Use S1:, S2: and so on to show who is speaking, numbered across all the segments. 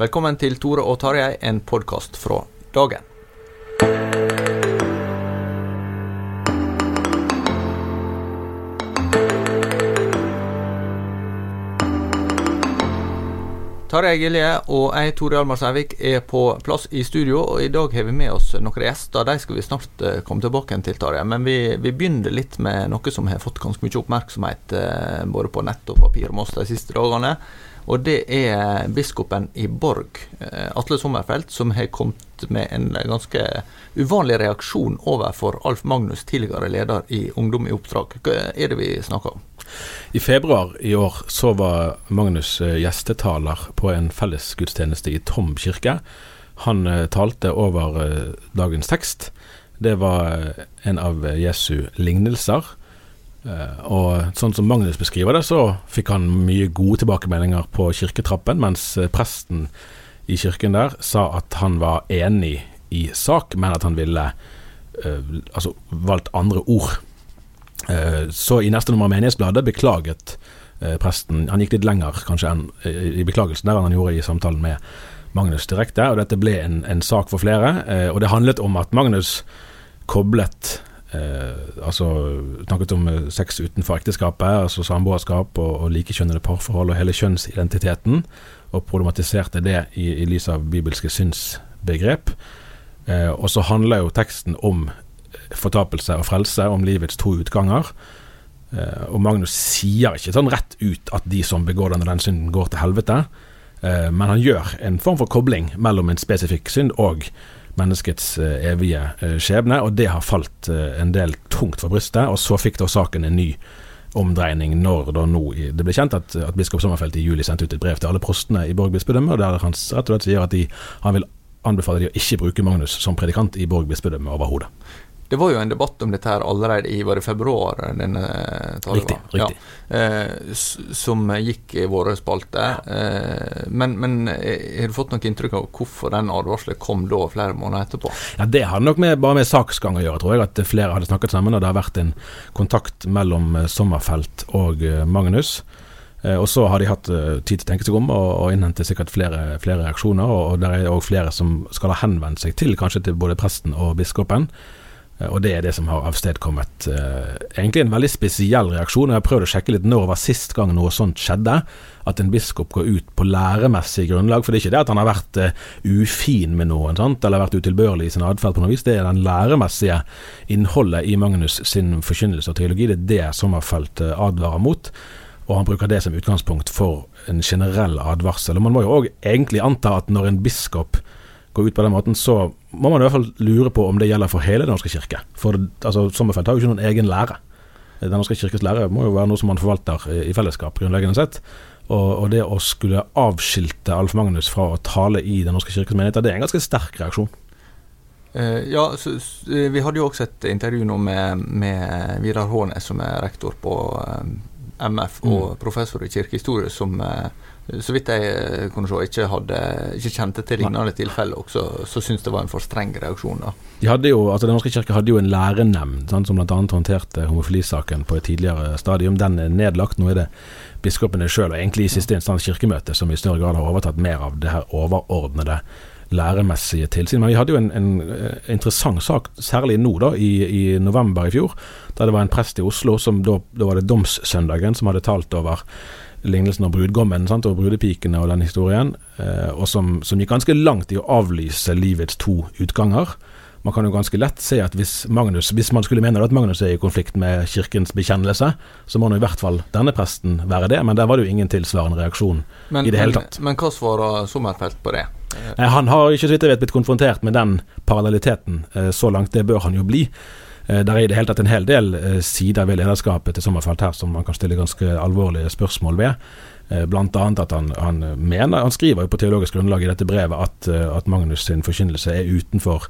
S1: Velkommen til Tore og Tarjei, en podkast fra dagen. Tarjei Gilje og jeg, Tore Hjalmar Sævik, er på plass i studio. og I dag har vi med oss noen gjester. De skal vi snart eh, komme tilbake til, Tarjei. Men vi, vi, begynner litt med noe som har fått ganske mye oppmerksomhet eh, både på nett og papir om oss de siste dagene. Og det er biskopen i Borg, eh, Atle Sommerfelt, som har kommet med en ganske uvanlig reaksjon overfor Alf Magnus, tidligere leder i Ungdom i oppdrag. Hva er det vi snakker om?
S2: I februar i år så var Magnus eh, gjestetaler på en fellesgudstjeneste i Tom kirke. Han eh, talte over dagens tekst. Det var en av Jesu lignelser. Og sånn som Magnus beskriver det, så fikk han mye gode tilbakemeldinger på kirketrappen, mens presten i kirken der sa at han var enig i sak, men at han ville altså valgt andre ord Eh, så i neste nummer av Menighetsbladet beklaget eh, presten Han gikk litt lenger kanskje enn i beklagelsen der enn han gjorde i samtalen med Magnus direkte, og dette ble en, en sak for flere. Eh, og det handlet om at Magnus koblet Eh, altså snakket om sex utenfor ekteskapet, altså samboerskap og, og likekjønnede parforhold og hele kjønnsidentiteten, og problematiserte det i, i lys av bibelske synsbegrep. Eh, og så handler jo teksten om fortapelse og frelse, om livets to utganger. Eh, og Magnus sier ikke sånn rett ut at de som begår denne den synden, går til helvete. Eh, men han gjør en form for kobling mellom en spesifikk synd og menneskets eh, evige skjebne, og det har falt en del tungt for brystet. Og så fikk da saken en ny omdreining når da nå det ble kjent at, at biskop Sommerfelt i juli sendte ut et brev til alle prostene i Borg bispedømme, der han rett og slett sier at de, han vil anbefale de å ikke bruke Magnus som predikant i Borg bispedømme overhodet.
S1: Det var jo en debatt om dette her allerede i var det februar denne talen
S2: Riktig. riktig.
S1: Ja, eh, som gikk i våre spalter. Eh, men, men eh, har du fått noe inntrykk av hvorfor den advarselen kom da flere måneder etterpå?
S2: Ja, Det hadde nok med, bare med saksgang å gjøre, tror jeg. At flere hadde snakket sammen, og det har vært en kontakt mellom eh, Sommerfelt og eh, Magnus. og så har de hatt tid til å tenke seg om og, og innhente sikkert flere, flere reaksjoner. Og, og det er òg flere som skal ha henvendt seg til, kanskje til både presten og biskopen. Eh, og det er det som har avstedkommet uh, egentlig en veldig spesiell reaksjon. Jeg har prøvd å sjekke litt når var sist gang noe sånt skjedde. At en biskop går ut på læremessig grunnlag. For det er ikke det at han har vært uh, ufin med noen, sant? eller vært utilbørlig i sin atferd på noe vis. Det er den læremessige innholdet i Magnus sin forkynnelse og teologi. Det er det Sommerfelt uh, advarer mot. Og han bruker det som utgangspunkt for en generell advarsel. Og man må jo òg egentlig anta at når en biskop går ut på den måten, så må man i hvert fall lure på om det gjelder for hele Den norske kirke. For altså, Sommerfelt har jo ikke noen egen lære. Den norske kirkes lære må jo være noe som man forvalter i fellesskap, grunnleggende sett. Og, og det å skulle avskilte Alf Magnus fra å tale i Den norske kirkes menigheter, det er en ganske sterk reaksjon.
S1: Uh, ja, så, så, vi hadde jo også et intervju nå med, med Vidar Hånes, som er rektor på um, MF og mm. professor i kirkehistorie, som uh, så vidt jeg eh, kunne se, ikke, hadde, ikke kjente til lignende tilfeller, også, så syntes det var en for streng reaksjon. da.
S2: De hadde jo, altså Den norske kirke hadde jo en lærenemnd sant, som bl.a. håndterte homofilisaken på et tidligere stadium. Den er nedlagt. Nå er det biskopene sjøl, og egentlig i siste instans Kirkemøtet, som i større grad har overtatt mer av det her overordnede læremessige tilsyn. Men vi hadde jo en, en eh, interessant sak, særlig nå da, i, i, november i fjor, da det var en prest i Oslo som da, da var det domssøndagen som hadde talt over lignelsen av brudgommen sant, og brudepikene og den historien, eh, og som, som, gikk ganske langt i å avlyse livets to utganger. Man kan jo ganske lett se at hvis, Magnus, hvis man skulle mene at Magnus er i konflikt med kirkens bekjennelse, så må nå i hvert fall denne presten være det, men der var det jo ingen tilsvarende reaksjon
S1: men,
S2: i det hele tatt.
S1: Men, men hva svarer Sommerfelt på det?
S2: Eh, han har ikke så vidt jeg vet blitt konfrontert med den parallelliteten eh, så langt, det bør han jo bli. Eh, det er i det hele tatt en hel del eh, sider ved lederskapet til Sommerfelt her som man kan stille ganske alvorlige spørsmål ved. Eh, blant annet at han, han, mener, han skriver jo på teologisk grunnlag i dette brevet at, at Magnus sin forkynnelse er utenfor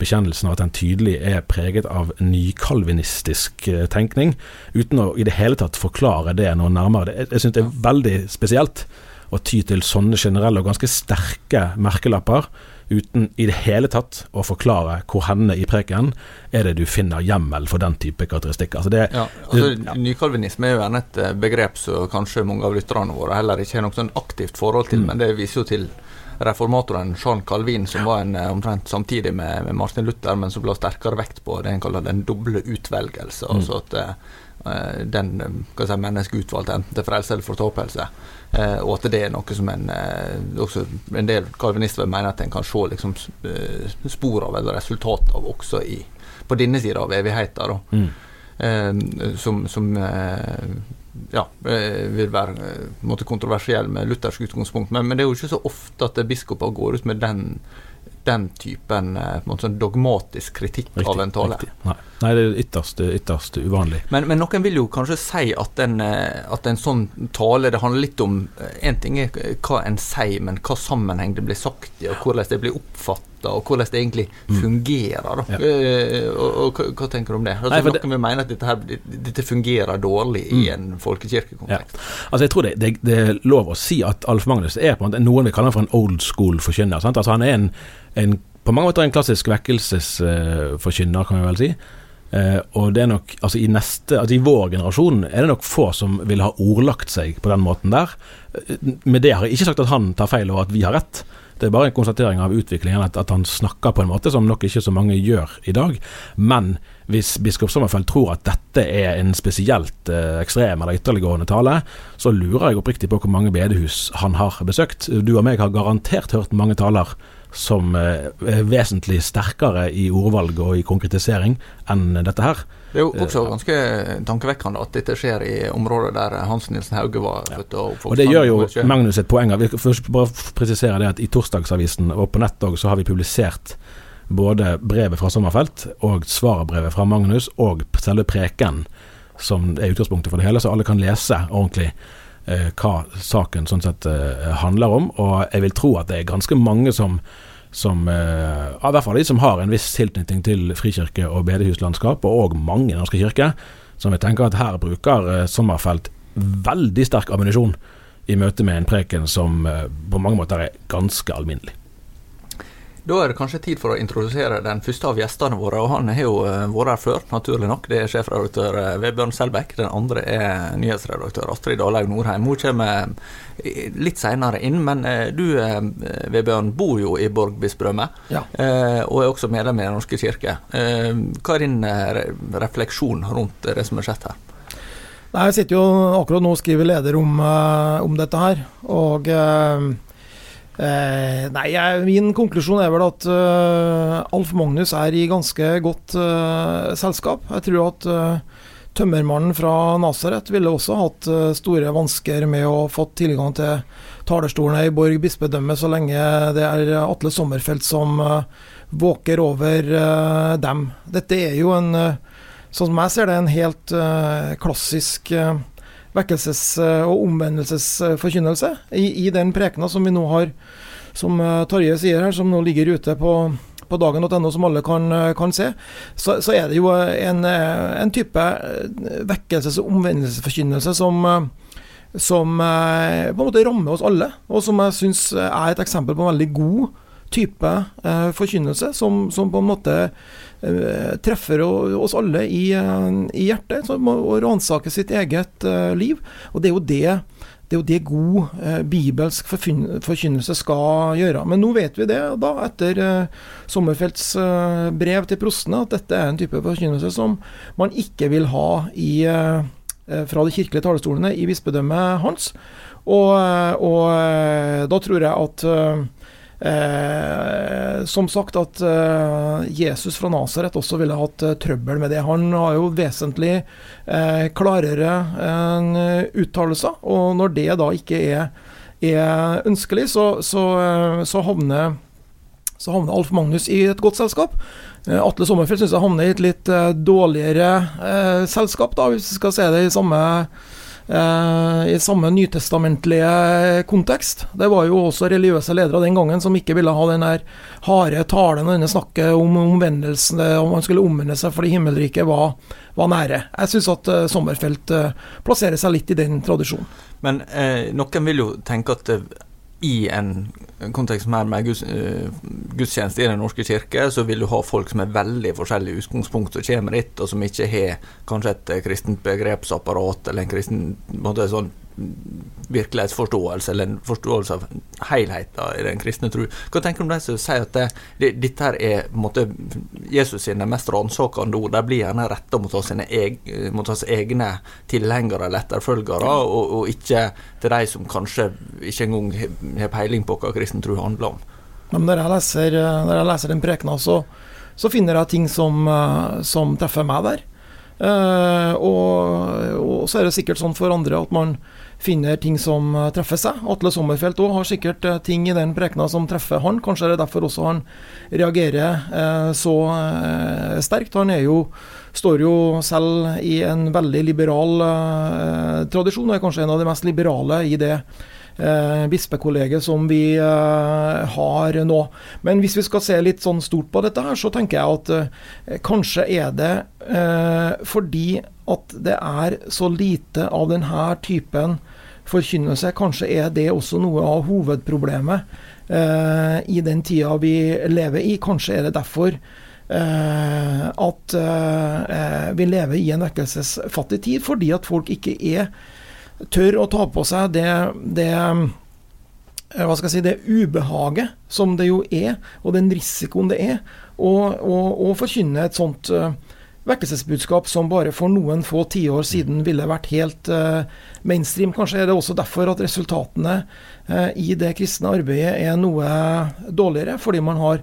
S2: bekjennelsen, og at den tydelig er preget av nykalvinistisk tenkning, uten å i det hele tatt forklare det noe nærmere. Jeg, jeg syns det er veldig spesielt å ty til sånne generelle og ganske sterke merkelapper uten i det hele tatt å forklare hvor henne i preken er det du finner hjemmel for den type karakteristikker. Altså det,
S1: ja, altså, ja. Nykalvinisme er jo gjerne et eh, begrep som kanskje mange av lytterne våre heller ikke har noe sånn aktivt forhold til, mm. men det viser jo til reformatoren Jean Calvin, som var en, eh, omtrent samtidig med, med, Martin Luther, men som la sterkere vekt på det en kaller den doble utvelgelse. Mm. altså at uh, den hva si, mennesket utvalgte, enten til frelse eller fortapelse. Eh, og at det er noe som en eh, en del kalvinister mener at en kan se liksom, eh, spor av eller resultat av også i, på denne sida av evigheten. Mm. Eh, som, som eh, ja, eh, vil være måtte kontroversiell med luthersk utgangspunkt. Men, men, det er jo ikke så ofte at biskoper går ut med den den typen sånn dogmatisk kritikk riktig, av en tale.
S2: Nei. Nei. det er ytterst, ytterst uvanlig.
S1: Men, men, noen vil jo kanskje si at en, eh, at en sånn tale Det handler litt om Én eh, ting er hva en sier, men hva sammenheng det blir sagt i, og hvordan det blir oppfattet og hvordan det egentlig mm. fungerer. Ja. Og, og, og, hva, tenker du om det? Altså, Nei, noen det, vil mene at dette, her, dette fungerer dårlig mm. i en folkekirkekontekst. Ja.
S2: Altså, jeg tror det, det, det, er lov å si at Alf Magnus er på en måte noen vil kalle han for en old school forkynner. Altså, han er en en, på mange måter en klassisk vekkelsesforkynner, kan vi vel si. Uh, og det er nok, altså i, neste, altså i vår generasjon er det nok få som vil ha ordlagt seg på den måten der. Uh, med det har jeg ikke sagt at han tar feil og at vi har rett. Det er bare en konstatering av utviklingen, at, at, han snakker på en måte som nok ikke så mange gjør i dag. Men hvis biskop Sommerfeld tror at dette er en spesielt eh, ekstrem eller ytterliggående tale, så lurer jeg oppriktig på hvor mange bedehus han har besøkt. Du og meg har garantert hørt mange taler som eh, er vesentlig sterkere i ordvalg og i konkretisering enn dette her.
S1: Det er jo også ganske tankevekkende at dette skjer i området der Hans Nilsen Hauge var født.
S2: Og, og det gjør jo Magnus et poeng av. Vi først bare presisere det at i Torsdagsavisen og på nett så har vi publisert både brevet fra Sommerfelt og svarbrevet fra Magnus og selve preken som er utgangspunktet for det hele, så alle kan lese ordentlig eh, hva saken sånn sett eh, handler om. Og jeg vil tro at det er ganske mange som som eh, I hvert fall de som har en viss tilknytning til frikirke- og bedehuslandskap, og mange Norske kirker, som jeg tenker at her bruker eh, Sommerfelt veldig sterk ammunisjon i møte med en preken som eh, på mange måter er ganske alminnelig.
S1: Da er det kanskje tid for å introdusere den første av gjestene våre. og Han har jo uh, vært her før, naturlig nok. Det er sjefredaktør uh, Vebjørn Selbekk. Den andre er nyhetsredaktør Astrid Dalhaug Norheim. Hun kommer uh, litt seinere inn, men du Vebjørn bor jo i Borgbispedømme, ja. og er også medlem i Den norske kirke. hva er din refleksjon rundt det som har skjedd her?
S3: Nei, Jeg sitter jo akkurat nå og skriver leder om, om dette her. og Eh, nei, jeg, min konklusjon er vel at uh, Alf Magnus er i ganske godt uh, selskap. Jeg tror at uh, tømmermannen fra Nasaret ville også hatt store vansker med å få tilgang til talerstolene i Borg bispedømme så lenge det er Atle Sommerfelt som våker over dem. Dette er jo en, sånn som jeg ser det, en helt klassisk vekkelses- og omvendelsesforkynnelse i, i den prekena som vi nå har, som uh, Tarjei sier her, som nå ligger ute på, på dagen.no som alle kan, kan se, så, så, er det jo en, en type vekkelses- og omvendelsesforkynnelse som som på en måte rammer oss alle, og som jeg syns er et eksempel på en veldig god type eh, forkynnelse som, som, på en måte eh, treffer oss alle i, i hjertet, som å ransake sitt eget eh, liv. Og det er jo det det er jo det god eh, bibelsk forkynnelse skal gjøre. Men nå vet vi det, da, etter eh, Sommerfelts eh, brev til prostene, at dette er en type forkynnelse som man ikke vil ha i, eh, eh, fra de kirkelige talerstolene i bispedømmet hans. Og, eh, og da tror jeg at Eh, som sagt at eh, Jesus fra Nasaret også ville hatt eh, trøbbel med det. Han har jo vesentlig eh, klarere eh, uttalelser, og når det da ikke er, er ønskelig, så, så, eh, så, havner, så havner Alf Magnus i et godt selskap. Atle Sommerfeld syns jeg havner i et litt dårligere selskap, da, hvis vi skal se det i samme i samme nytestamentlige kontekst. Det var jo også religiøse ledere den gangen som ikke ville ha den der harde talen og denne snakket om omvendelsen, om man skulle omvende seg fordi himmelriket var, var nære. Jeg syns at uh, Sommerfelt plasserer seg litt i den tradisjonen.
S1: Men eh, noen vil jo tenke at i en kontekst mer med guds, uh, gudstjeneste i Den norske kirke, så vil du ha folk som er veldig forskjellige utgangspunkt, som kommer dit, og som ikke har kanskje et kristent begrepsapparat eller en kristen måte, sånn virkelighetsforståelse, eller en forståelse av helheten i den kristne tro. Hva tenker du om de som sier at det, det, dette her er måtte, Jesus sine mest ransakende ord? De blir gjerne retta mot, mot oss egne tilhengere eller etterfølgere, og, og, ikke til de som kanskje ikke engang har peiling på hva kristen tro handler om.
S3: Når jeg leser, når jeg leser den prekena, så, så, finner jeg ting som, som treffer meg der. Uh, og, og, så er det sikkert sånn for andre at man finner ting som uh, treffer seg. Atle Sommerfelt òg har sikkert uh, ting i den prekena som treffer han. Kanskje er det derfor også han reagerer så sterkt. Han er jo, står jo selv i en veldig liberal tradisjon, og er kanskje en av de mest liberale i det eh, bispekollegiet som vi eh, har nå. Men hvis vi skal se litt sånn stort på dette her, så tenker jeg at eh, kanskje er det eh, fordi at det er så lite av denne typen forkynnelse. Kanskje er det også noe av hovedproblemet eh, i den tida vi lever i. Kanskje er det derfor eh, at vi lever i en vekkelsesfattig tid, fordi at folk ikke er tør å ta på seg det, det eh, hva skal jeg si, det ubehaget som det jo er, og den risikoen det er, å forkynne et sånt uh, vekkelsesbudskap som bare for noen få tiår siden ville vært helt uh, mainstream. Kanskje er det også derfor at resultatene uh, i det kristne arbeidet er noe dårligere, fordi man har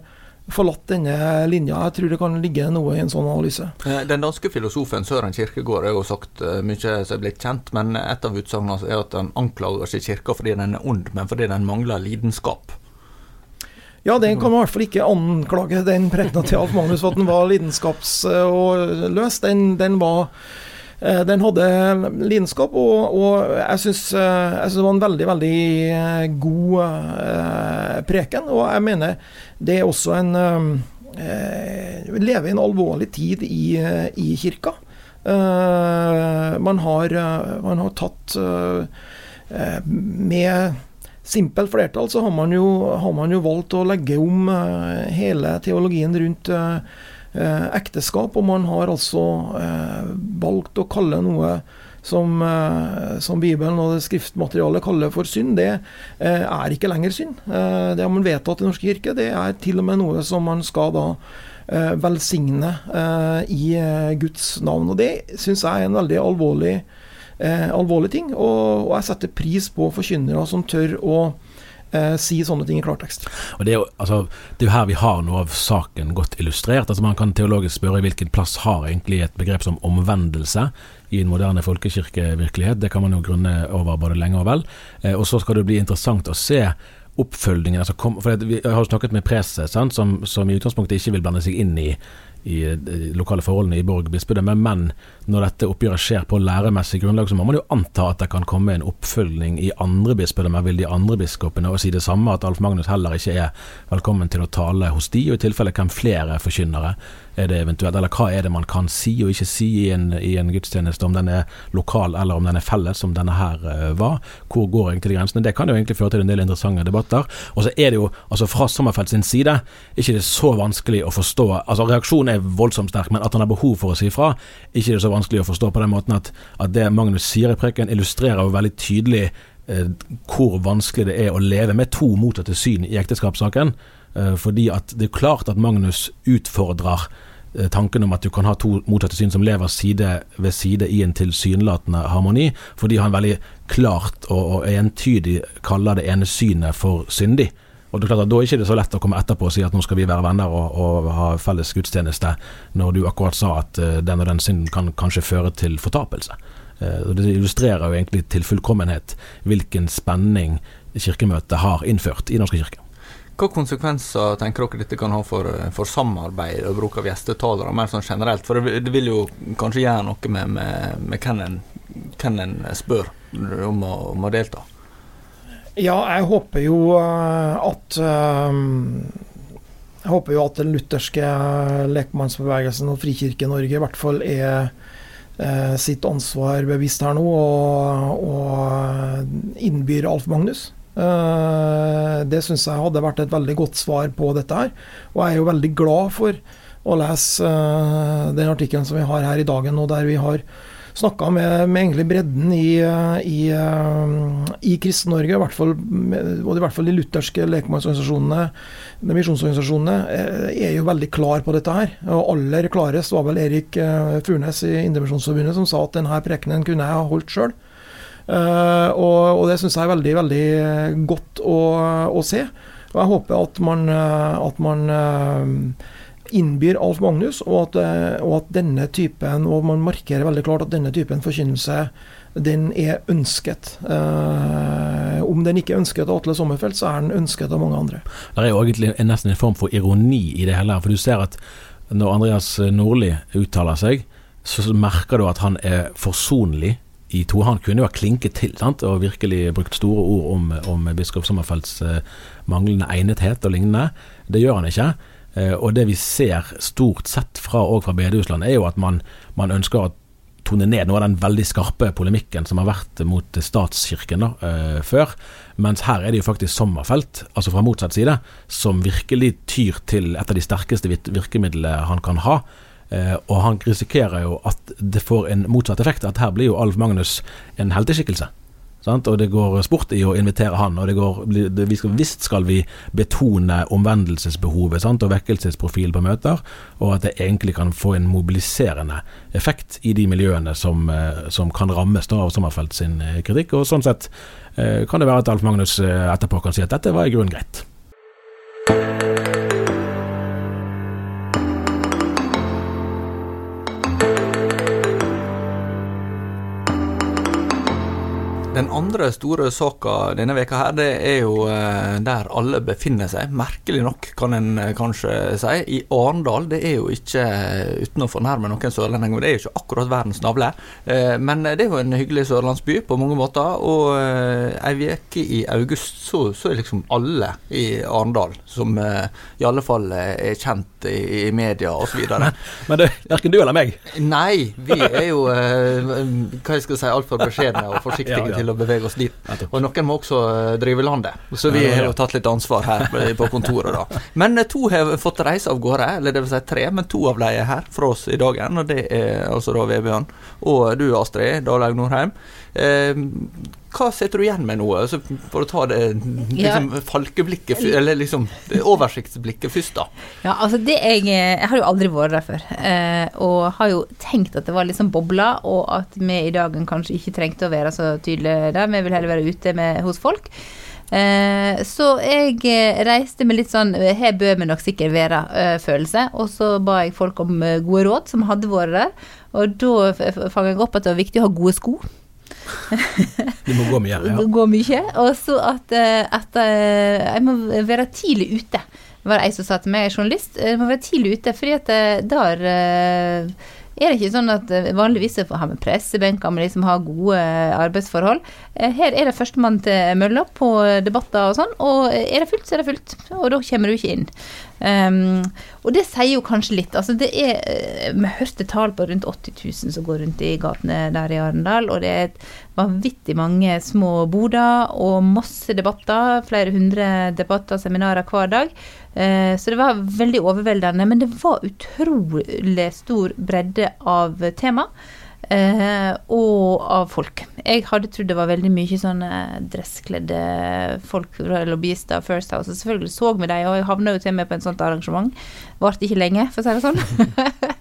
S3: forlatt denne linja. Jeg tror det kan ligge noe i en sånn analyse.
S1: Eh, den danske filosofen Søren Kirkegård har jo sagt eh, mye som er blitt kjent, men et av utsagnene er at han anklager ikke kirka fordi den er ond, men fordi den mangler lidenskap.
S3: Ja, den kan man i hvert fall ikke anklage den pregna til Alf Magnus for at den var lidenskapsløs. Den, den var den hadde lidenskap, og, og jeg syns eh, det var en veldig, veldig eh, god preken. Og jeg mener det er også en Vi lever i en alvorlig tid i, i kirka. Man har, man har tatt Med simpelt flertall så har man, jo, har man jo valgt å legge om hele teologien rundt Eh, ekteskap, og man har altså eh, valgt å kalle noe som, eh, som, Bibelen og det skriftmaterialet kaller for synd, det er ikke lenger synd. det har man vedtatt i Norske kirke. Det er til og med noe som man skal da velsigne i Guds navn. Og det syns jeg er en veldig alvorlig, alvorlig ting. Og, og jeg setter pris på forkynnere som tør å eh, si sånne ting i klartekst.
S2: Og Det er jo altså, det er jo her vi har noe av saken godt illustrert. altså Man kan teologisk spørre hvilken plass har egentlig et begrep som omvendelse i en moderne folkekirkevirkelighet. Det kan man jo grunne over både lenge og vel. Eh, og så skal det bli interessant å se oppfølgingen altså kom, for Vi har jo snakket med preses, som, som, i utgangspunktet ikke vil blande seg inn i, i de lokale forholdene i Borg bispedømme, men når dette oppgjøret skjer på læremessig grunnlag, så må man jo anta at det kan komme en oppfølging i andre bispedømmer. Vil de andre biskopene og si det samme, at Alf Magnus heller ikke er velkommen til å tale hos de, og i tilfelle hvem flere forkynnere er det eventuelt, eller hva er det man kan si og ikke si i en, i en gudstjeneste, om den er lokal eller om den er felles, som denne her uh, var. Hvor går egentlig de grensene? Det kan jo egentlig føre til en del interessante debatter. Og så er det jo, altså fra Sommerfeld sin side, ikke det så vanskelig å forstå altså Reaksjonen er voldsomt sterk, men at han har behov for å si fra, ikke det så vanskelig å forstå på den måten at, at det Magnus sier i preken, illustrerer jo veldig tydelig eh, hvor vanskelig det er å leve med to motsatte syn i ekteskapssaken. Eh, fordi at det er klart at Magnus utfordrer Eh, tanken om at du kan ha to motsatte syn som lever side ved side i en tilsynelatende harmoni, fordi han veldig klart og, og entydig kaller det ene synet for syndig. Og det er klart at Da er det ikke så lett å komme etterpå og si at nå skal vi være venner og, og ha felles gudstjeneste, når du akkurat sa at uh, den og den synden kan kanskje føre til fortapelse. Uh, det illustrerer jo egentlig til fullkommenhet hvilken spenning Kirkemøtet har innført i Norske kirke.
S1: Hva konsekvenser tenker dere dette kan ha for, for samarbeid og bruk av gjestetalere, mer sånn generelt? For det, vil jo kanskje gjøre noe med, med, med hvem en spør om å, om å, delta?
S3: Ja, jeg håper jo eh, at eh, Jeg håper jo at den lutherske lekmannsbevegelsen og Frikirke-Norge i hvert fall er eh, sitt ansvar bevisst her nå, og, og innbyr Alf Magnus. Eh, det syns jeg hadde vært et veldig godt svar på dette her. Og jeg er jo veldig glad for å lese eh, den artikkelen som vi har her i dagen, og der vi har snakka med, med, egentlig bredden i, i, i Kristen-Norge, i hvert fall, i hvert fall de lutherske lekmannsorganisasjonene, misjonsorganisasjonene, eh, er jo veldig klar på dette her. Og aller klarest var vel Erik Furnes i Indremisjonsforbundet som sa at denne prekenen kunne jeg ha holdt sjøl. Uh, og, og, det syns jeg er veldig, veldig godt å, å, se. Og jeg håper at man, eh, at man uh, innbyr Alf Magnus, og at, og at, denne typen, og man markerer veldig klart at denne typen forkynnelse den er ønsket. Uh, om den ikke er ønsket av Atle Sommerfelt, så er den ønsket av mange andre.
S2: Det er jo egentlig nesten en form for ironi i det hele. For du ser at når Andreas Nordli uttaler seg, så merker du at han er forsonlig i to. Han kunne jo ha klinket til sant? og virkelig brukt store ord om, om biskop Sommerfelds eh, manglende egnethet og lignende. Det gjør han ikke. Eh, og det vi ser stort sett fra, og fra bedehusland, er jo at man, man, ønsker å tone ned noe av den veldig skarpe polemikken som har vært mot statskirken da, eh, før. Mens her er det jo faktisk Sommerfelt, altså fra motsatt side, som virkelig tyr til et av de sterkeste virkemidlene han kan ha Eh, og han risikerer jo at det får en motsatt effekt. At her blir jo Alf Magnus en helteskikkelse. Sant? Og det går sport i å invitere han. Og det går, det, skal, visst skal vi betone omvendelsesbehovet sant? og vekkelsesprofil på møter, og at det egentlig kan få en mobiliserende effekt i de miljøene som, eh, som kan rammes da, av Sommerfelt sin eh, kritikk. Og sånn sett kan det være at Alf Magnus etterpå kan si at dette var i grunnen greit.
S1: Den andre store saka denne veka her, det er jo eh, der alle befinner seg. Merkelig nok, kan en eh, kanskje si. I Arendal. Det er jo ikke, eh, uten å fornærme noen sørlendinger, det er jo ikke akkurat verdens navle. Men det er jo en hyggelig sørlandsby på mange måter. Og ei uke i august så, så, er liksom alle i Arendal, som i alle fall er kjent i, i media osv.
S2: Men, men det er verken du eller meg?
S1: Nei, vi er jo hva jeg skal si, altfor beskjedne og forsiktige ja, ja. til å bevege oss dit. Og noen må også eh, drive landet, så vi har jo tatt litt ansvar her på kontoret, da. Men eh, to har fått reise av gårde, eller det vil si tre, men to av dem er her fra oss i dagen. Og det er altså da Vebjørn og du, Astrid Dalaug Nordheim. Hva setter du igjen med nå, altså, for å ta det liksom, ja. falkeblikket, eller liksom oversiktsblikket først, da?
S4: Ja, altså det jeg Jeg har jo aldri vært der før, eh, og har jo tenkt at det var liksom bobla, og at vi i dagen kanskje ikke trengte å være så tydelige der, vi vil heller være ute med, hos folk. Eh, så jeg eh, reiste med litt sånn Her bør vi nok sikkert være-følelse. Og så ba jeg folk om gode råd som hadde vært der. Og da fanga jeg opp at det var viktig å ha gode sko.
S2: Du må gå mye?
S4: Ja. Gå mye. Og så at, eh, at, eh, jeg må være tidlig ute. var det ei som sa til meg, journalist, Jeg må være tidlig ute, fordi at der er det ikke sånn at vanligvis har vi pressebenker med de som har gode arbeidsforhold. Her er det førstemann til mølla på debatter og sånn, og er det fullt, så er det fullt. Og da kommer du ikke inn. Um, og det sier jo kanskje litt. Altså det er eh, Vi hørte tall på rundt 80 000 som går rundt i gatene der i Arendal, og det er vanvittig mange små boder og masse debatter. Flere hundre debatter og seminarer hver dag. Uh, så det var veldig overveldende. Men det var utrolig stor bredde av tema. Eh, og av folk. Jeg hadde trodd det var veldig mye sånne dresskledde folk, lobbyister, First House. Og selvfølgelig så vi dem, og jeg havna jo til med på en sånt arrangement. Varte ikke lenge, for å si det sånn.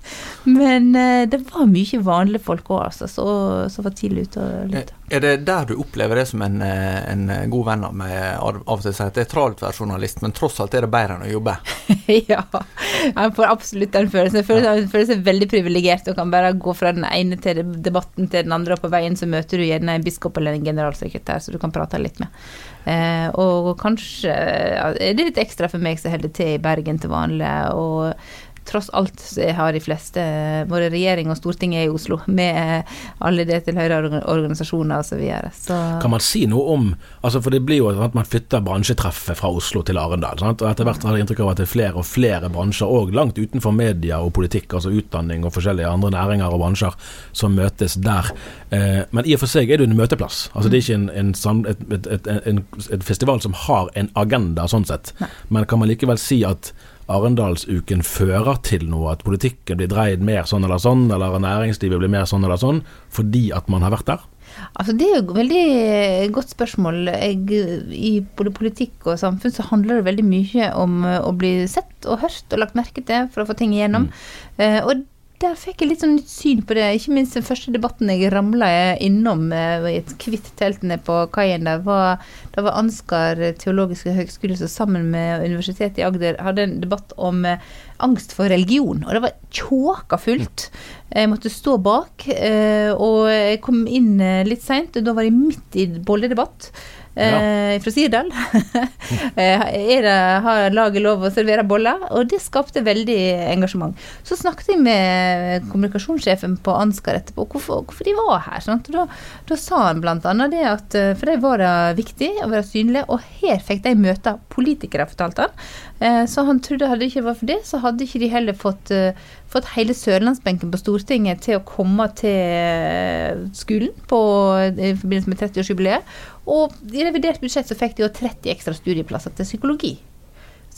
S4: Men eh, det var mye vanlige folk òg, altså, som var tidlig ute og lytta.
S1: Er det der du opplever det som en, eh, en god venn av meg av og til sier at det er travelt å være journalist, men tross alt er det bedre enn å jobbe?
S4: ja, jeg får absolutt den følelsen. Jeg føler, jeg føler seg veldig privilegert og kan bare gå fra den ene til debatten til den andre, og på veien så møter du gjerne en biskop eller en generalsekretær så du kan prate litt med. Eh, og kanskje ja, det er litt ekstra for meg som holder til i Bergen til vanlig. og tross alt har de fleste, både regjering og storting er i Oslo, med alle det tilhørende organisasjoner osv. Så
S2: Kan man si noe om altså For det blir jo at man flytter bransjetreffet fra Oslo til Arendal. Sant? Og etter hvert har jeg inntrykk av at det er flere og flere bransjer, og langt utenfor media og politikk, altså utdanning og forskjellige andre næringer og bransjer, som møtes der. Eh, men i og for seg er det en møteplass. Altså Det er ikke en, en, et, et, et, en festival som har en agenda, sånn sett. Men kan man likevel si at Arendalsuken fører til noe, at politikken blir dreid mer sånn eller sånn, eller næringslivet blir mer sånn eller sånn, fordi at man har vært der?
S4: Altså, det er jo et veldig godt spørsmål. Jeg, I både politikk og samfunn så handler det veldig mye om å bli sett og hørt og lagt merke til for å få ting igjennom. Mm. Uh, og der fikk jeg litt sånn nytt syn på det. Ikke minst den første debatten jeg ramla innom eh, i et hvitt telt nede på kaien der, var, da var Ansgar teologiske høgskole som sammen med Universitetet i Agder hadde en debatt om eh, angst for religion. Og det var tjåka fullt. Jeg måtte stå bak, eh, og jeg kom inn litt seint. Da var jeg midt i bolledebatt ja. Eh, fra Sirdal. Eh, har laget lov å servere boller? Og det skapte veldig engasjement. Så snakket jeg med kommunikasjonssjefen på Ansgar etterpå hvorfor, hvorfor de var her. Da, da, sa han bl.a. det at eh, for dem var det viktig å være synlig, og her fikk de møte politikere, fortalte han. Så han trodde hadde det ikke vært for det, så hadde ikke de heller fått, fått hele sørlandsbenken på Stortinget til å komme til skolen på, i forbindelse med 30-årsjubileet. Og i revidert budsjett så fikk de jo 30 ekstra studieplasser til psykologi.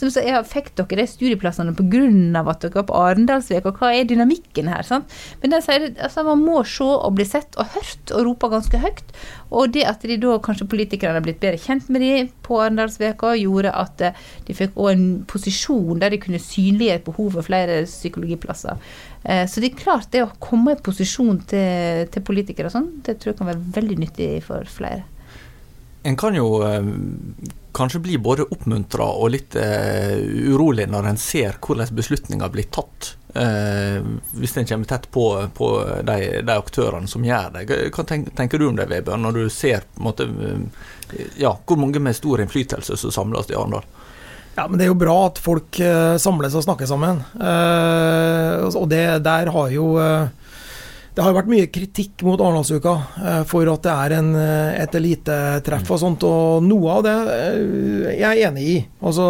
S4: Så, så jeg fikk dere de studieplassene pga. at dere var på Arendalsveka, og hva er dynamikken her? Sant? Men de sier, altså, man må se og bli sett og hørt og rope ganske høyt. Og det at de da kanskje politikerne har blitt bedre kjent med de på Arendalsveka, gjorde at eh, de fikk òg en posisjon der de kunne synliggjøre behovet for flere psykologiplasser. Eh, så det er klart, det å komme i posisjon til, til politikere og sånn, det tror jeg kan være veldig nyttig for flere.
S1: En kan jo eh, kanskje bli både oppmuntra og litt uh, urolig når en ser hvordan beslutninger blir tatt. Uh, hvis en kommer tett på, på de, de, aktørene som gjør det. Hva tenker, du om det, Weber, når du ser måte, uh, ja, hvor mange med stor innflytelse som samles i Arendal?
S3: Ja, men Det er jo bra at folk samles og snakker sammen. Og det der har jo det har vært mye kritikk mot Arendalsuka eh, for at det er en, eh, et elitetreff og sånt, og noe av det eh, jeg er enig i. Altså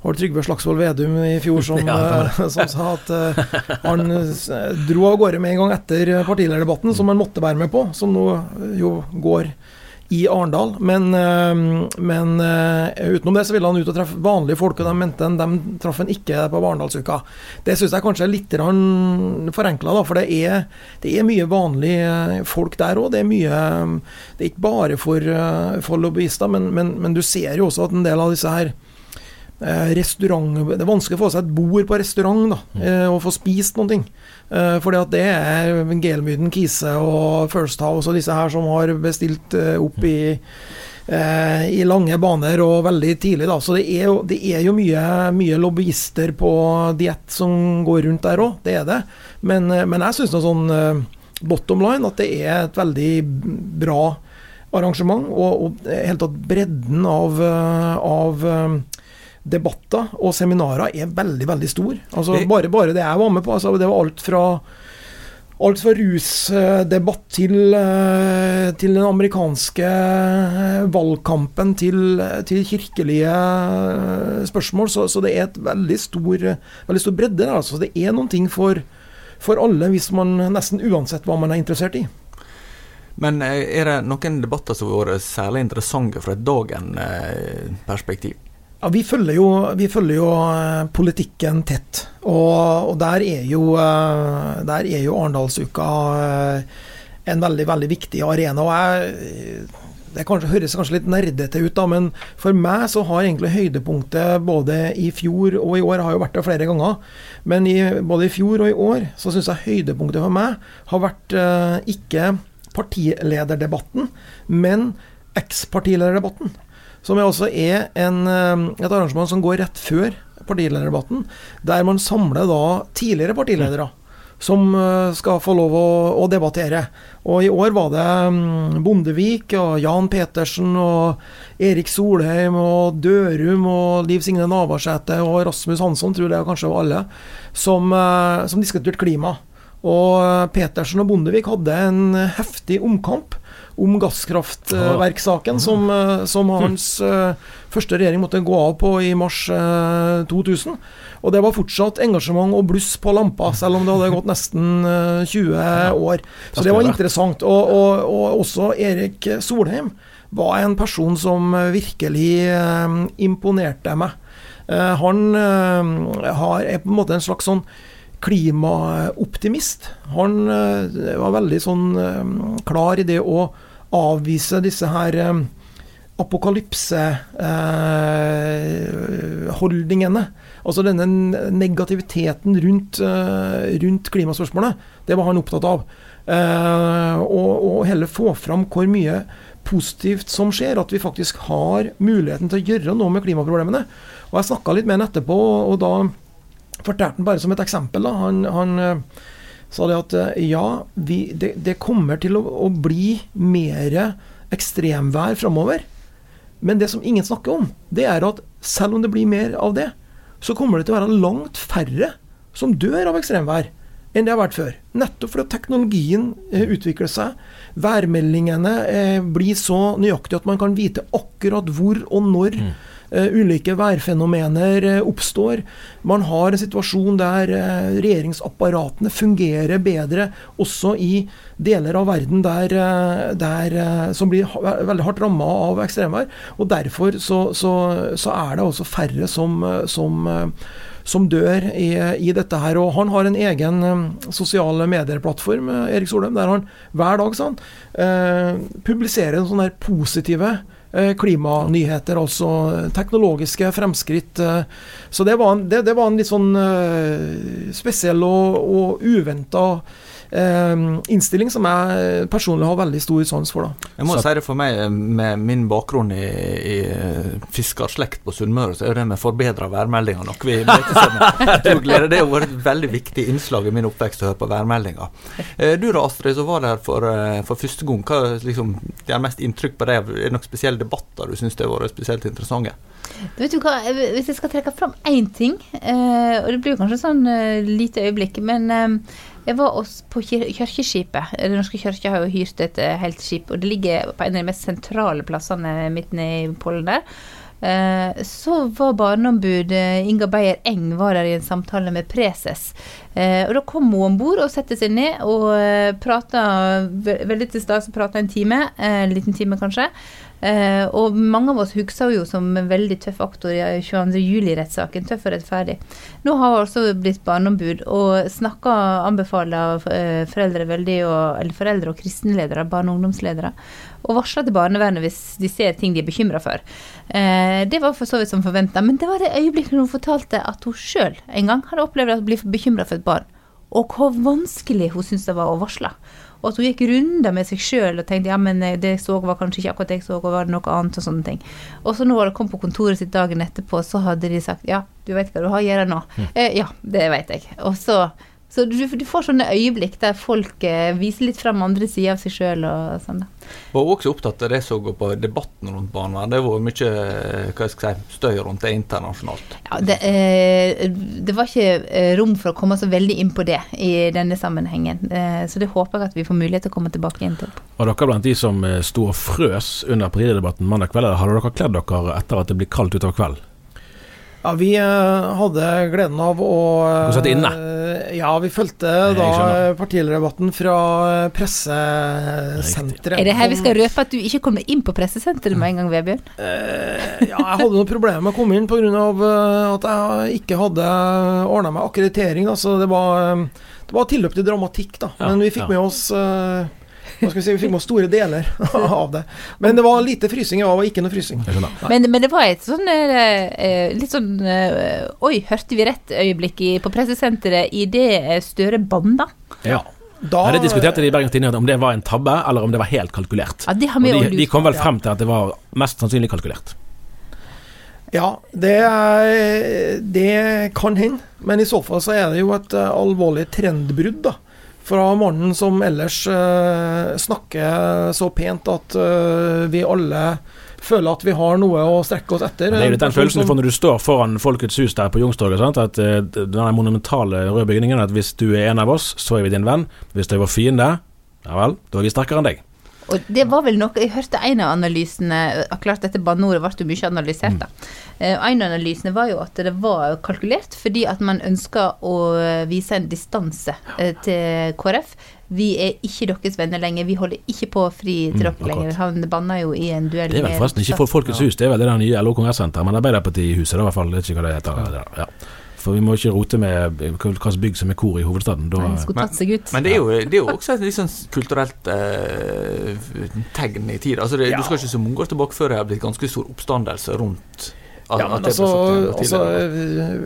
S3: var det Trygve Slagsvold Vedum i fjor som, ja, som sa at han dro av gårde med en gang etter partilederdebatten, som han måtte være med på, som nå jo går i Arendal. Men, eh, men, eh, utenom det så ville han ut og treffe vanlige folk, og de mente han, de traff han ikke på Arendalsuka. Det syns jeg kanskje er litt forenkla, for det er, det er, mye vanlige folk der òg. Det er mye Det er ikke bare for, eh, for lobbyister, men, men, men du ser jo også at en del av disse her restaurant Det er vanskelig å få seg et bord på restaurant da, og få spist noen ting. Uh, fordi at det er Gelmyden, Kise og First House og disse her som har bestilt uh, opp i, uh, i lange baner og veldig tidlig. da, Så det er jo, det er jo mye, mye, lobbyister på diett som går rundt der òg, det er det. Men, men jeg syns sånn bottom line at det er et veldig bra arrangement. Og, og helt tatt bredden av, av debatter og seminarer er veldig, veldig stor. Altså, bare, bare det jeg var med på, altså, det var alt fra Alt fra rusdebatt til, eh, til den amerikanske eh, valgkampen til, til kirkelige eh, spørsmål. Så, så det er et veldig stor, veldig stor bredde der. Altså. Det er noen ting for, for alle, hvis man nesten uansett hva man er interessert i.
S1: Men er det noen debatter som har vært særlig interessante fra et dagen-perspektiv?
S3: Ja, vi følger jo, vi følger jo eh, politikken tett. Og, og der er jo, eh, der er jo Arendalsuka eh, en veldig, veldig viktig arena. Og jeg, det kanskje, høres kanskje litt nerdete ut, da, men for meg så har egentlig høydepunktet både i fjor og i år, har jo vært der flere ganger, men i, både i fjor og i år så syns jeg høydepunktet for meg har vært ikke partilederdebatten, men eks-partilederdebatten. Som også er en, eh, et arrangement som går rett før partilederdebatten, der man samler da tidligere partiledere som eh, skal få lov å, å debattere. Og i år var det mm, Bondevik og Jan Petersen og Erik Solheim og Dørum og Liv Signe Navarsete og Rasmus Hansson, tror jeg kanskje var alle, som, eh, som diskuterte klima. Og eh, Petersen og Bondevik hadde en heftig omkamp om gasskraftverksaken, som, eh, som hans eh, første regjering måtte gå av på i mars eh, 2000. Og det var fortsatt engasjement og bluss på lampa, selv om det hadde gått nesten eh, 20 år. Så det var interessant. Og, og, og også Erik Solheim var en person som virkelig eh, imponerte meg. Eh, han eh, har, er på en måte en slags sånn klimaoptimist. Han eh, var veldig sånn eh, klar i det å avvise disse her eh, apokalypseholdningene. altså denne negativiteten rundt, eh, rundt klimaspørsmålet. Det var han opptatt av. Eh, og, og heller få fram hvor mye positivt som skjer. At vi faktisk har muligheten til å gjøre noe med klimaproblemene. Og Jeg snakka litt med han etterpå, og da fortalte han bare som et eksempel. Da. Han, han eh, sa det at eh, ja, vi, det, det kommer til å, å bli mer ekstremvær framover. Men det som ingen snakker om, det er at selv om det blir mer av det, så kommer det til å være langt færre som dør av ekstremvær enn det har vært før. Nettopp fordi teknologien eh, utvikler seg. Værmeldingene eh, blir så nøyaktige at man kan vite akkurat hvor og når eh, ulike værfenomener eh, oppstår. Man har en situasjon der eh, regjeringsapparatene fungerer bedre også i deler av verden der, eh, der, eh, som blir veldig hardt ramma av ekstremvær. Og derfor så, så, så er det også færre som, eh, som eh, som dør i, i dette her. Og han har en egen sosiale medier-plattform, eh, Erik Solheim, der han hver dag sånn, eh, publiserer sånne her positive eh, klimanyheter, altså teknologiske fremskritt. Eh. Så det var, en, det, det var en litt sånn eh, spesiell og, og uventa eh, innstilling som jeg personlig har veldig stor sans for. da.
S1: Jeg må
S2: Så-
S1: si det for meg, med min bakgrunn i, i eh, fiskerslekt på Sunnmøre, så er det med forbedra værmeldinger noe vi gleder det har vært et veldig viktig innslag i min oppvekst å høre på værmeldinger. Eh, Du da, Astrid, som var der for, eh, for første gang. Hva liksom, det mest inntrykk på deg? Er det noen spesielle debatter du syns har vært spesielt interessante?
S4: Vet du hva, Hvis jeg skal trekke fram én ting, eh, og det blir kanskje sånn lite øyeblikk, men jeg var også på kir kirkeskipet. Den norske kirka har jo hyrt et eh, helt skip, og det ligger på en av de mest sentrale plassene midt nede i Pollen der. Eh, så var barneombud eh, Inga Beyer Eng var der i en samtale med preses. Og Da kom hun om bord og satte seg ned og prata ve veldig til stede. Prata en time, en liten time kanskje. Eh, og mange av oss husker jo som en veldig tøff aktor i 22. juli-rettssaken. Tøff og rettferdig. Nå har hun altså blitt barneombud og snakker, anbefaler eh, foreldre veldig, og, eller foreldre og kristenledere, barne- og ungdomsledere, og varsler til barnevernet hvis de ser ting de er bekymra for. Eh, det var for så vidt som forventa, men det var det øyeblikket hun fortalte at hun sjøl en gang hadde opplevd å bli bekymra for et barn, og hvor vanskelig hun syntes det var å varsle. Og at hun gikk runder med seg sjøl og tenkte ja, men eh, det jeg så var kanskje ikke akkurat det jeg så, og var det noe annet og sånne ting. Og så når hun kom på kontoret sitt dagen etterpå, så hadde de sagt ja, du vet hva du har å gjøre nå. Eh, ja, det vet jeg. Og så Så du, du får sånne øyeblikk der folk eh, viser litt frem andre sider av seg sjøl og sånn.
S1: Var også opptatt av det som går på debatten rundt barnevern. Det var mye eh, hva skal jeg si, støy rundt det internasjonalt.
S4: Ja, det, eh, det var ikke eh, rom for å komme så veldig inn på det i denne sammenhengen. Eh, så det håper jeg at vi får mulighet til å komme tilbake inn til.
S2: Var dere blant de som eh, sto og frøs under partidebatten mandag kveld, eller hadde dere kledd dere etter at det blir kaldt utover kvelden?
S3: Ja, vi eh, hadde gleden av å eh,
S2: Du satt inne?
S3: Ja, vi fulgte da partilederdebatten fra eh, pressesenteret.
S4: Er det her vi skal røpe at du ikke kom inn på pressesenteret med en gang, Vebjørn?
S3: Eh, ja, jeg hadde noen problemer med å komme inn pga. at jeg ikke hadde ordna meg akkreditering. Da, så det var, det var tilløp til dramatikk, da. Men vi fikk med oss vi si, vi med store deler av det. Men det var lite frysing, ja, og ikke noe frysing.
S4: Men, men det var et sånn eh, eh, litt sånn eh, Oi, hørte vi rett-øyeblikk på pressesenteret idet Støre banda?
S2: Ja.
S3: Da,
S2: Ja, det diskuterte de i Bergens Tidende om det var en tabbe, eller om det var helt kalkulert.
S4: Ja, det har
S2: Og
S4: vi
S2: de, de kom vel frem til at det var mest sannsynlig kalkulert.
S3: Ja, det, det kan hende. Men i så fall så er det jo et alvorlig trendbrudd, da. Fra mannen som ellers eh, snakker så pent at eh, vi alle føler at vi har noe å strekke oss etter.
S2: Det er litt den følelsen du får når du står foran Folkets hus der på Youngstorget. At eh, Den monumentale røde bygningen At hvis du er en av oss, så er vi din venn. Hvis du er vår fiende, ja vel, da er vi sterkere enn deg.
S4: Og det var vel noe Jeg hørte en av analysene eh, Klart dette banneordet ble jo mye analysert, da. Eh, En av analysene var jo at det var kalkulert fordi at man ønska å vise en distanse eh, til KrF. Vi er ikke deres venner lenger. Vi holder ikke på fri til
S2: Mm,
S4: dere
S2: mm,
S4: lenger. Han banna jo i en duell
S2: Det er vel forresten ikke for Folkets hus, det er vel det nye LO Kongressenteret, men Arbeiderpartihuset, er i hvert fall. Det er ikke hva det heter. Ja. For vi må ikke rote med slags bygg som er kor i hovedstaden. Da,
S4: Nei, ut.
S1: Men det er jo, det er jo også et litt sånn kulturelt eh, tegn i tid. Altså det,
S3: Ja.
S1: Du skal ikke så mange år tilbake før det har blitt ganske stor oppstandelse rundt at,
S3: Ja, men
S1: at det
S3: altså, altså.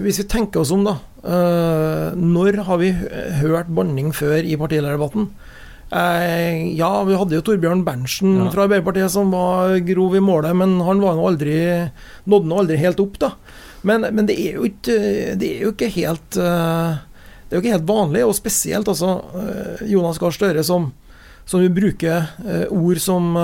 S3: Hvis vi tenker oss om, da. Uh, når har vi hørt banning før i partilederdebatten? Uh, ja, vi hadde jo Torbjørn Berntsen
S2: Ja.
S3: fra Arbeiderpartiet som var grov i målet, men han var nå aldri nådde nå aldri helt opp, da. Men, men det er ikke Det er jo ikke helt eh, Det er jo ikke helt vanlig, og spesielt altså eh, Jonas Gahr Støre som som vil bruke eh, ord som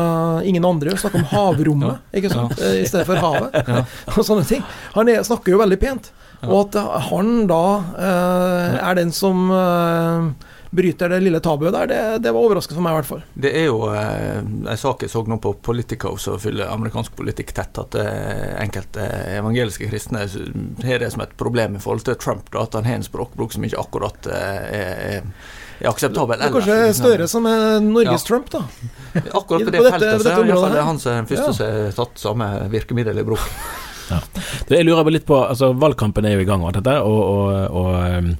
S3: ingen andre. Snakke om havrommet, ikke sant? I stedet for havet. og sånne ting. Han er, snakker jo veldig pent. Og at han da er den som bryter det lille tabuet der, det, det var overraskende for meg i hvert fall.
S1: Det er jo eh, en sak jeg så nå på Politico som følger amerikansk politikk tett, at eh, enkelte evangeliske kristne har det som et problem i forhold til Trump, da, at han har en språkbruk som ikke akkurat eh, er, akseptabel.
S3: Det er kanskje Støre som er Norges
S1: Ja.
S3: Trump, da.
S1: Akkurat på
S3: på
S1: det
S3: dette-
S1: feltet
S3: på
S1: så er det
S3: her.
S1: han som er den første
S3: Ja.
S1: som har tatt samme virkemiddel i bruk.
S2: Det jeg lurer litt på, altså Valgkampen er jo i gang, og dette, og, og, og um,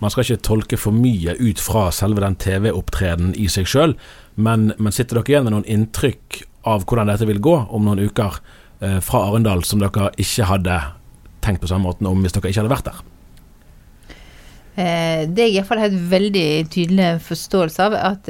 S2: man skal ikke tolke for mye ut fra selve den TV-opptredenen i seg sjøl, men, men sitter dere igjen med noen inntrykk av hvordan dette vil gå om noen uker eh, fra Arendal, som dere ikke hadde tenkt på samme måten om hvis dere ikke hadde vært der?
S4: Eh, Det jeg iallfall har et veldig tydelig forståelse av, at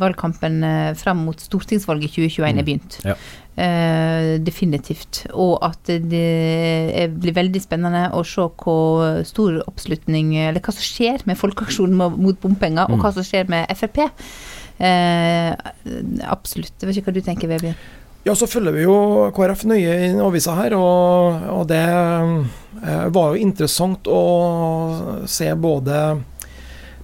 S4: valgkampen eh, fram mot stortingsvalget 2021 er
S2: Mm.
S4: begynt.
S2: Ja.
S4: Eh, definitivt. Og at det blir veldig spennende å se hvor stor oppslutning Eller hva som skjer med Folkeaksjonen mot bompenger, og
S2: Mm.
S4: hva som skjer med Frp. Eh, absolutt. Jeg vet ikke hva du tenker, Vebjørn.
S3: Ja, så følger vi jo KrF nøye i avisa her, og, og det eh, var jo interessant å se både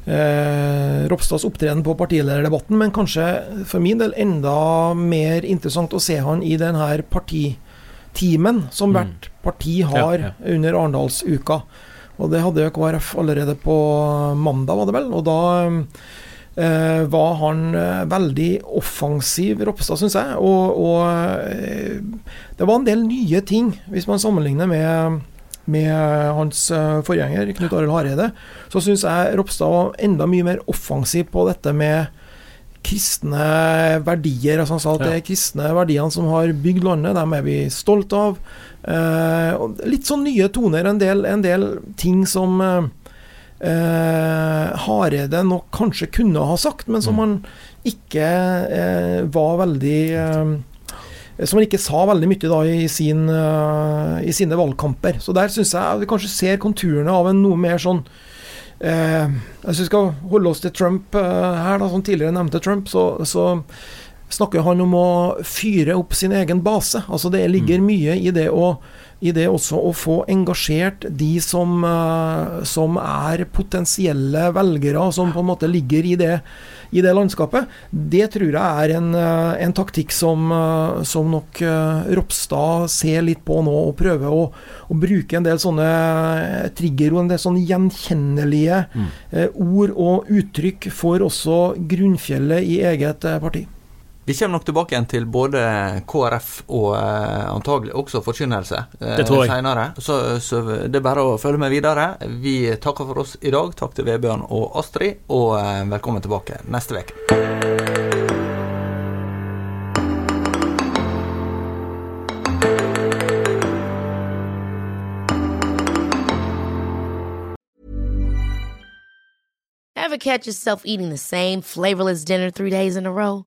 S3: eh, Ropstads opptreden på partilederdebatten, men kanskje for min del enda mer interessant å se han i denne partitimen som
S2: Mm.
S3: hvert parti har
S2: Ja, ja.
S3: under Arendalsuka. Og det hadde jo KrF allerede på mandag, var det vel. Og da eh, var han eh, veldig offensiv, Ropstad, syns jeg. Og, og eh, det var en del nye ting, hvis man sammenligner med, med hans eh, forgjenger, Knut Arild Hareide. Så syns jeg Ropstad var enda mye mer offensiv på dette med kristne verdier. Altså han sa at det er kristne verdiene som har bygd landet, dem er vi stolt av. Eh, litt sånn nye toner, en del, en del ting som eh, eh, Hareide nok kanskje kunne ha sagt, men som han ikke eh, var veldig eh, Som han ikke sa veldig mye da i, sin, eh, i sine valgkamper. Så der syns jeg vi kanskje ser konturene av en noe mer sånn eh, Hvis vi skal holde oss til Trump eh, her, da, som tidligere nevnte Trump, så, så snakker han om å fyre opp sin egen base. Altså Det ligger mye i det å i det også å få engasjert de som, uh, som er potensielle velgere, som på en måte ligger i det, i det landskapet. Det tror jeg er en, uh, en taktikk som, uh, som nok Ropstad ser litt på nå, og prøver å, å bruke en del sånne triggerord, en del sånne gjenkjennelige mm. ord og uttrykk for også grunnfjellet i eget parti.
S1: Vi kommer nok tilbake igjen til både KrF og eh, antagelig også forkynnelse
S2: eh, det tror jeg.
S1: senere. Så, så, det er bare å følge med videre. Vi takker for oss i dag. Takk til Vebjørn og Astrid, og eh, velkommen tilbake neste uke.
S5: Ever catch yourself eating the same flavorless dinner three days in a row?